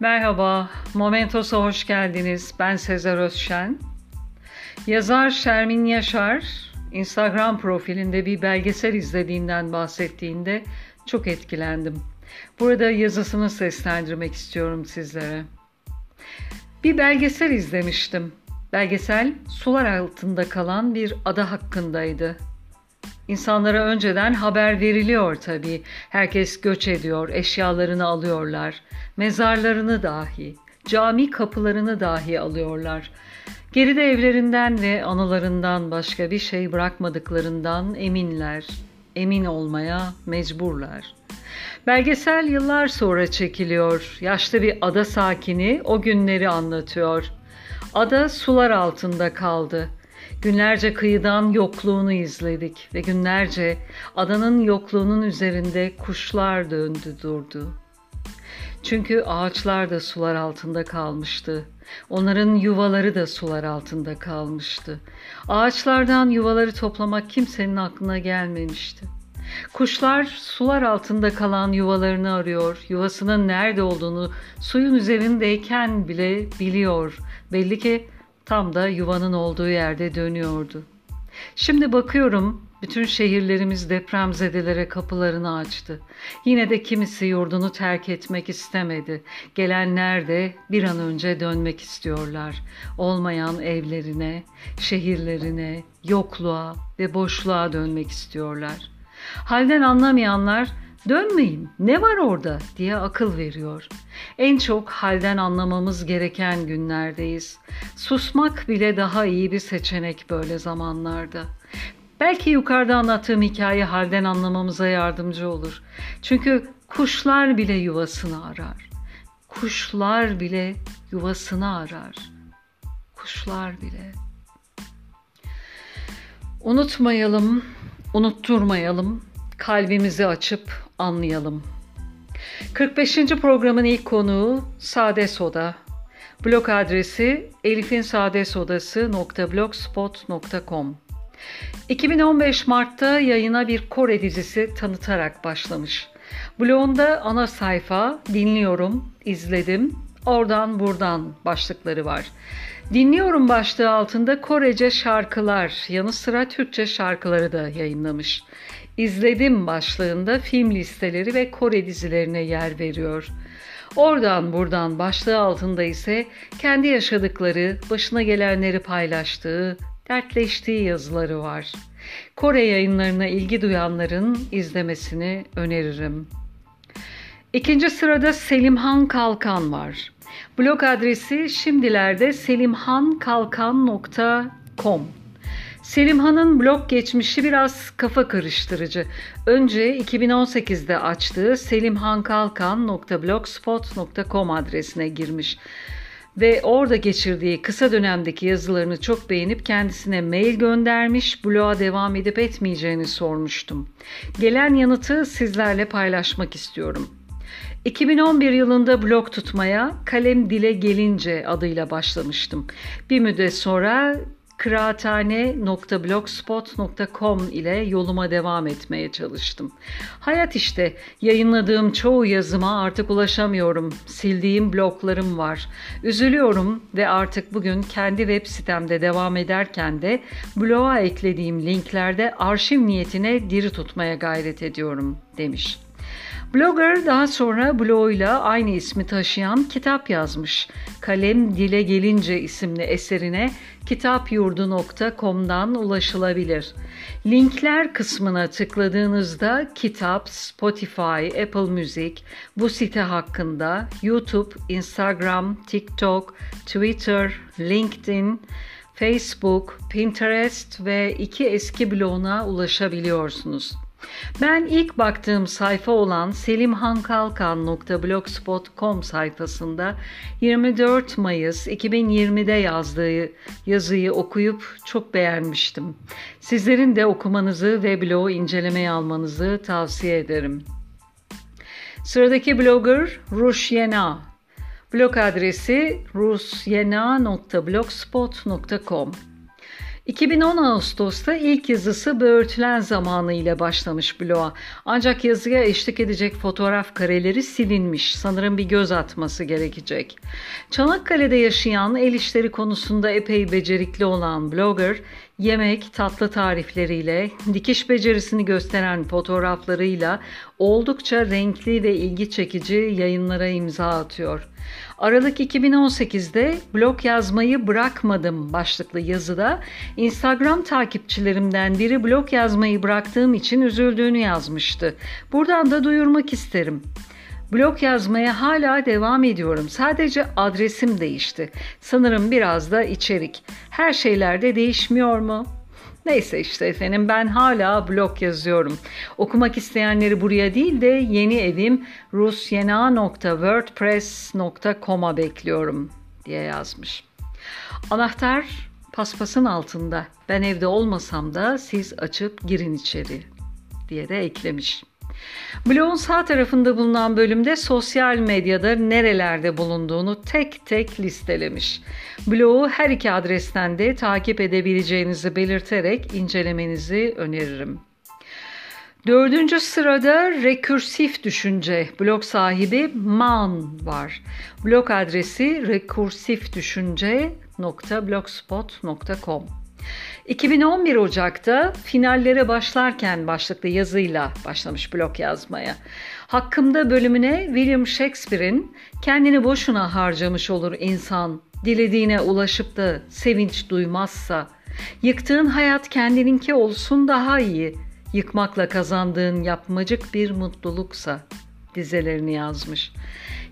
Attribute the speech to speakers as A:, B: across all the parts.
A: Merhaba, Momentos'a hoş geldiniz. Ben Sezer Özşen. Yazar Şermin Yaşar, Instagram profilinde bir belgesel izlediğinden bahsettiğinde çok etkilendim. Burada yazısını seslendirmek istiyorum sizlere. Bir belgesel izlemiştim. Belgesel sular altında kalan bir ada hakkındaydı. İnsanlara önceden haber veriliyor tabii. Herkes göç ediyor, eşyalarını alıyorlar. Mezarlarını dahi, cami kapılarını dahi alıyorlar. Geride evlerinden ve anılarından başka bir şey bırakmadıklarından eminler. Emin olmaya mecburlar. Belgesel yıllar sonra çekiliyor. Yaşlı bir ada sakini o günleri anlatıyor. Ada sular altında kaldı. Günlerce kıyıdan yokluğunu izledik ve günlerce adanın yokluğunun üzerinde kuşlar döndü durdu. Çünkü ağaçlar da sular altında kalmıştı. Onların yuvaları da sular altında kalmıştı. Ağaçlardan yuvaları toplamak kimsenin aklına gelmemişti. Kuşlar sular altında kalan yuvalarını arıyor. Yuvasının nerede olduğunu suyun üzerindeyken bile biliyor. Belli ki tam da yuvanın olduğu yerde dönüyordu. Şimdi bakıyorum bütün şehirlerimiz depremzedelere kapılarını açtı. Yine de kimisi yurdunu terk etmek istemedi. Gelenler de bir an önce dönmek istiyorlar. Olmayan evlerine, şehirlerine, yokluğa ve boşluğa dönmek istiyorlar. Halden anlamayanlar Dönmeyin, ne var orada diye akıl veriyor. En çok halden anlamamız gereken günlerdeyiz. Susmak bile daha iyi bir seçenek böyle zamanlarda. Belki yukarıda anlattığım hikaye halden anlamamıza yardımcı olur. Çünkü kuşlar bile yuvasını arar. Kuşlar bile yuvasını arar. Kuşlar bile. Unutmayalım, unutturmayalım, kalbimizi açıp anlayalım. 45. programın ilk konuğu Sade Soda. Blog adresi elifinsadesodası.blogspot.com 2015 Mart'ta yayına bir Kore dizisi tanıtarak başlamış. Blogunda ana sayfa, dinliyorum, izledim, oradan buradan başlıkları var. Dinliyorum başlığı altında Korece şarkılar, yanı sıra Türkçe şarkıları da yayınlamış. İzledim başlığında film listeleri ve Kore dizilerine yer veriyor. Oradan buradan başlığı altında ise kendi yaşadıkları, başına gelenleri paylaştığı, dertleştiği yazıları var. Kore yayınlarına ilgi duyanların izlemesini öneririm. İkinci sırada Selimhan Kalkan var. Blog adresi şimdilerde selimhankalkan.com Selimhan'ın blog geçmişi biraz kafa karıştırıcı. Önce 2018'de açtığı selimhankalkan.blogspot.com adresine girmiş ve orada geçirdiği kısa dönemdeki yazılarını çok beğenip kendisine mail göndermiş, bloğa devam edip etmeyeceğini sormuştum. Gelen yanıtı sizlerle paylaşmak istiyorum. 2011 yılında blog tutmaya Kalem Dile Gelince adıyla başlamıştım. Bir müddet sonra kıraathane.blogspot.com ile yoluma devam etmeye çalıştım. Hayat işte yayınladığım çoğu yazıma artık ulaşamıyorum. Sildiğim bloglarım var. Üzülüyorum ve artık bugün kendi web sitemde devam ederken de bloğa eklediğim linklerde arşiv niyetine diri tutmaya gayret ediyorum demiş. Blogger daha sonra bloguyla aynı ismi taşıyan kitap yazmış. Kalem Dile Gelince isimli eserine kitapyurdu.com'dan ulaşılabilir. Linkler kısmına tıkladığınızda kitap, Spotify, Apple Music, bu site hakkında YouTube, Instagram, TikTok, Twitter, LinkedIn, Facebook, Pinterest ve iki eski bloguna ulaşabiliyorsunuz. Ben ilk baktığım sayfa olan selimhankalkan.blogspot.com sayfasında 24 Mayıs 2020'de yazdığı yazıyı okuyup çok beğenmiştim. Sizlerin de okumanızı ve blogu incelemeye almanızı tavsiye ederim. Sıradaki blogger Rush Yena. Blog adresi rusyena.blogspot.com 2010 Ağustos'ta ilk yazısı Böğürtülen zamanı ile başlamış bloğa. Ancak yazıya eşlik edecek fotoğraf kareleri silinmiş. Sanırım bir göz atması gerekecek. Çanakkale'de yaşayan el işleri konusunda epey becerikli olan blogger, yemek, tatlı tarifleriyle, dikiş becerisini gösteren fotoğraflarıyla oldukça renkli ve ilgi çekici yayınlara imza atıyor. Aralık 2018'de blog yazmayı bırakmadım başlıklı yazıda Instagram takipçilerimden biri blog yazmayı bıraktığım için üzüldüğünü yazmıştı. Buradan da duyurmak isterim. Blog yazmaya hala devam ediyorum. Sadece adresim değişti. Sanırım biraz da içerik. Her şeylerde değişmiyor mu? Neyse işte efendim ben hala blog yazıyorum. Okumak isteyenleri buraya değil de yeni evim rusyena.wordpress.com'a bekliyorum diye yazmış. Anahtar paspasın altında. Ben evde olmasam da siz açıp girin içeri diye de eklemiş. Blogun sağ tarafında bulunan bölümde sosyal medyada nerelerde bulunduğunu tek tek listelemiş. Blogu her iki adresten de takip edebileceğinizi belirterek incelemenizi öneririm. Dördüncü sırada rekürsif düşünce. Blog sahibi Man var. Blog adresi rekursifdüşünce.blogspot.com 2011 Ocak'ta finallere başlarken başlıklı yazıyla başlamış blog yazmaya. Hakkımda bölümüne William Shakespeare'in kendini boşuna harcamış olur insan, dilediğine ulaşıp da sevinç duymazsa, yıktığın hayat kendininki olsun daha iyi, yıkmakla kazandığın yapmacık bir mutluluksa dizelerini yazmış.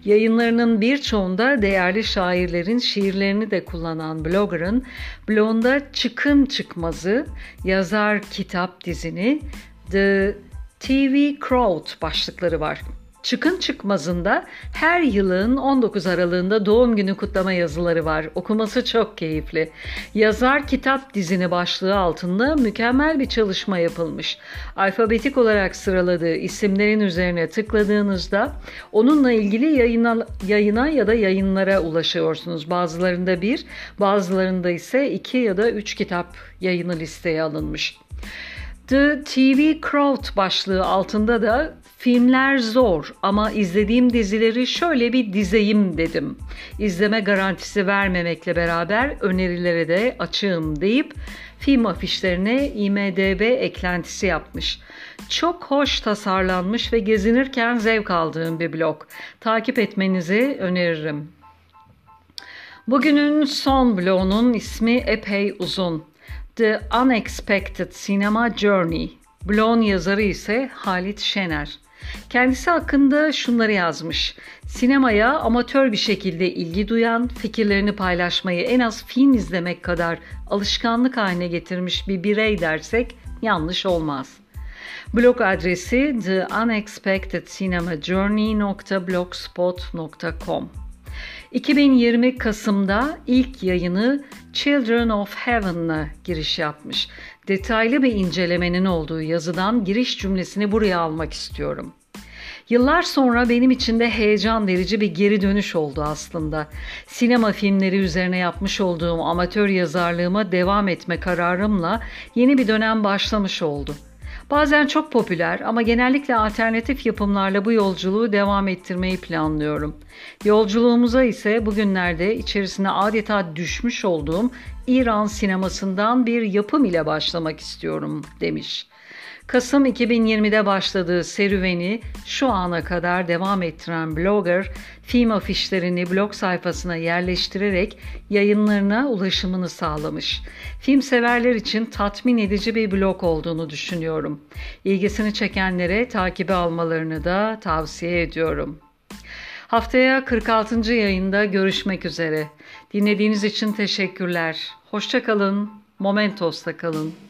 A: Yayınlarının birçoğunda değerli şairlerin şiirlerini de kullanan blogger'ın blogunda Çıkın Çıkmazı, yazar kitap dizini The TV Crowd başlıkları var. Çıkın çıkmazında her yılın 19 Aralığında doğum günü kutlama yazıları var. Okuması çok keyifli. Yazar kitap dizini başlığı altında mükemmel bir çalışma yapılmış. Alfabetik olarak sıraladığı isimlerin üzerine tıkladığınızda onunla ilgili yayına, yayına ya da yayınlara ulaşıyorsunuz. Bazılarında bir, bazılarında ise iki ya da üç kitap yayını listeye alınmış. The TV Crowd başlığı altında da filmler zor ama izlediğim dizileri şöyle bir dizeyim dedim. İzleme garantisi vermemekle beraber önerilere de açığım deyip film afişlerine IMDB eklentisi yapmış. Çok hoş tasarlanmış ve gezinirken zevk aldığım bir blog. Takip etmenizi öneririm. Bugünün son blogunun ismi epey uzun. The Unexpected Cinema Journey. Blon yazarı ise Halit Şener. Kendisi hakkında şunları yazmış. Sinemaya amatör bir şekilde ilgi duyan, fikirlerini paylaşmayı en az film izlemek kadar alışkanlık haline getirmiş bir birey dersek yanlış olmaz. Blog adresi theunexpectedcinemajourney.blogspot.com 2020 Kasım'da ilk yayını Children of Heaven'la giriş yapmış. Detaylı bir incelemenin olduğu yazıdan giriş cümlesini buraya almak istiyorum. Yıllar sonra benim için de heyecan verici bir geri dönüş oldu aslında. Sinema filmleri üzerine yapmış olduğum amatör yazarlığıma devam etme kararımla yeni bir dönem başlamış oldu. Bazen çok popüler ama genellikle alternatif yapımlarla bu yolculuğu devam ettirmeyi planlıyorum. Yolculuğumuza ise bugünlerde içerisine adeta düşmüş olduğum İran sinemasından bir yapım ile başlamak istiyorum demiş. Kasım 2020'de başladığı serüveni şu ana kadar devam ettiren blogger, film afişlerini blog sayfasına yerleştirerek yayınlarına ulaşımını sağlamış. Film severler için tatmin edici bir blog olduğunu düşünüyorum. İlgisini çekenlere takibi almalarını da tavsiye ediyorum. Haftaya 46. yayında görüşmek üzere. Dinlediğiniz için teşekkürler. Hoşçakalın. Momentos'ta kalın.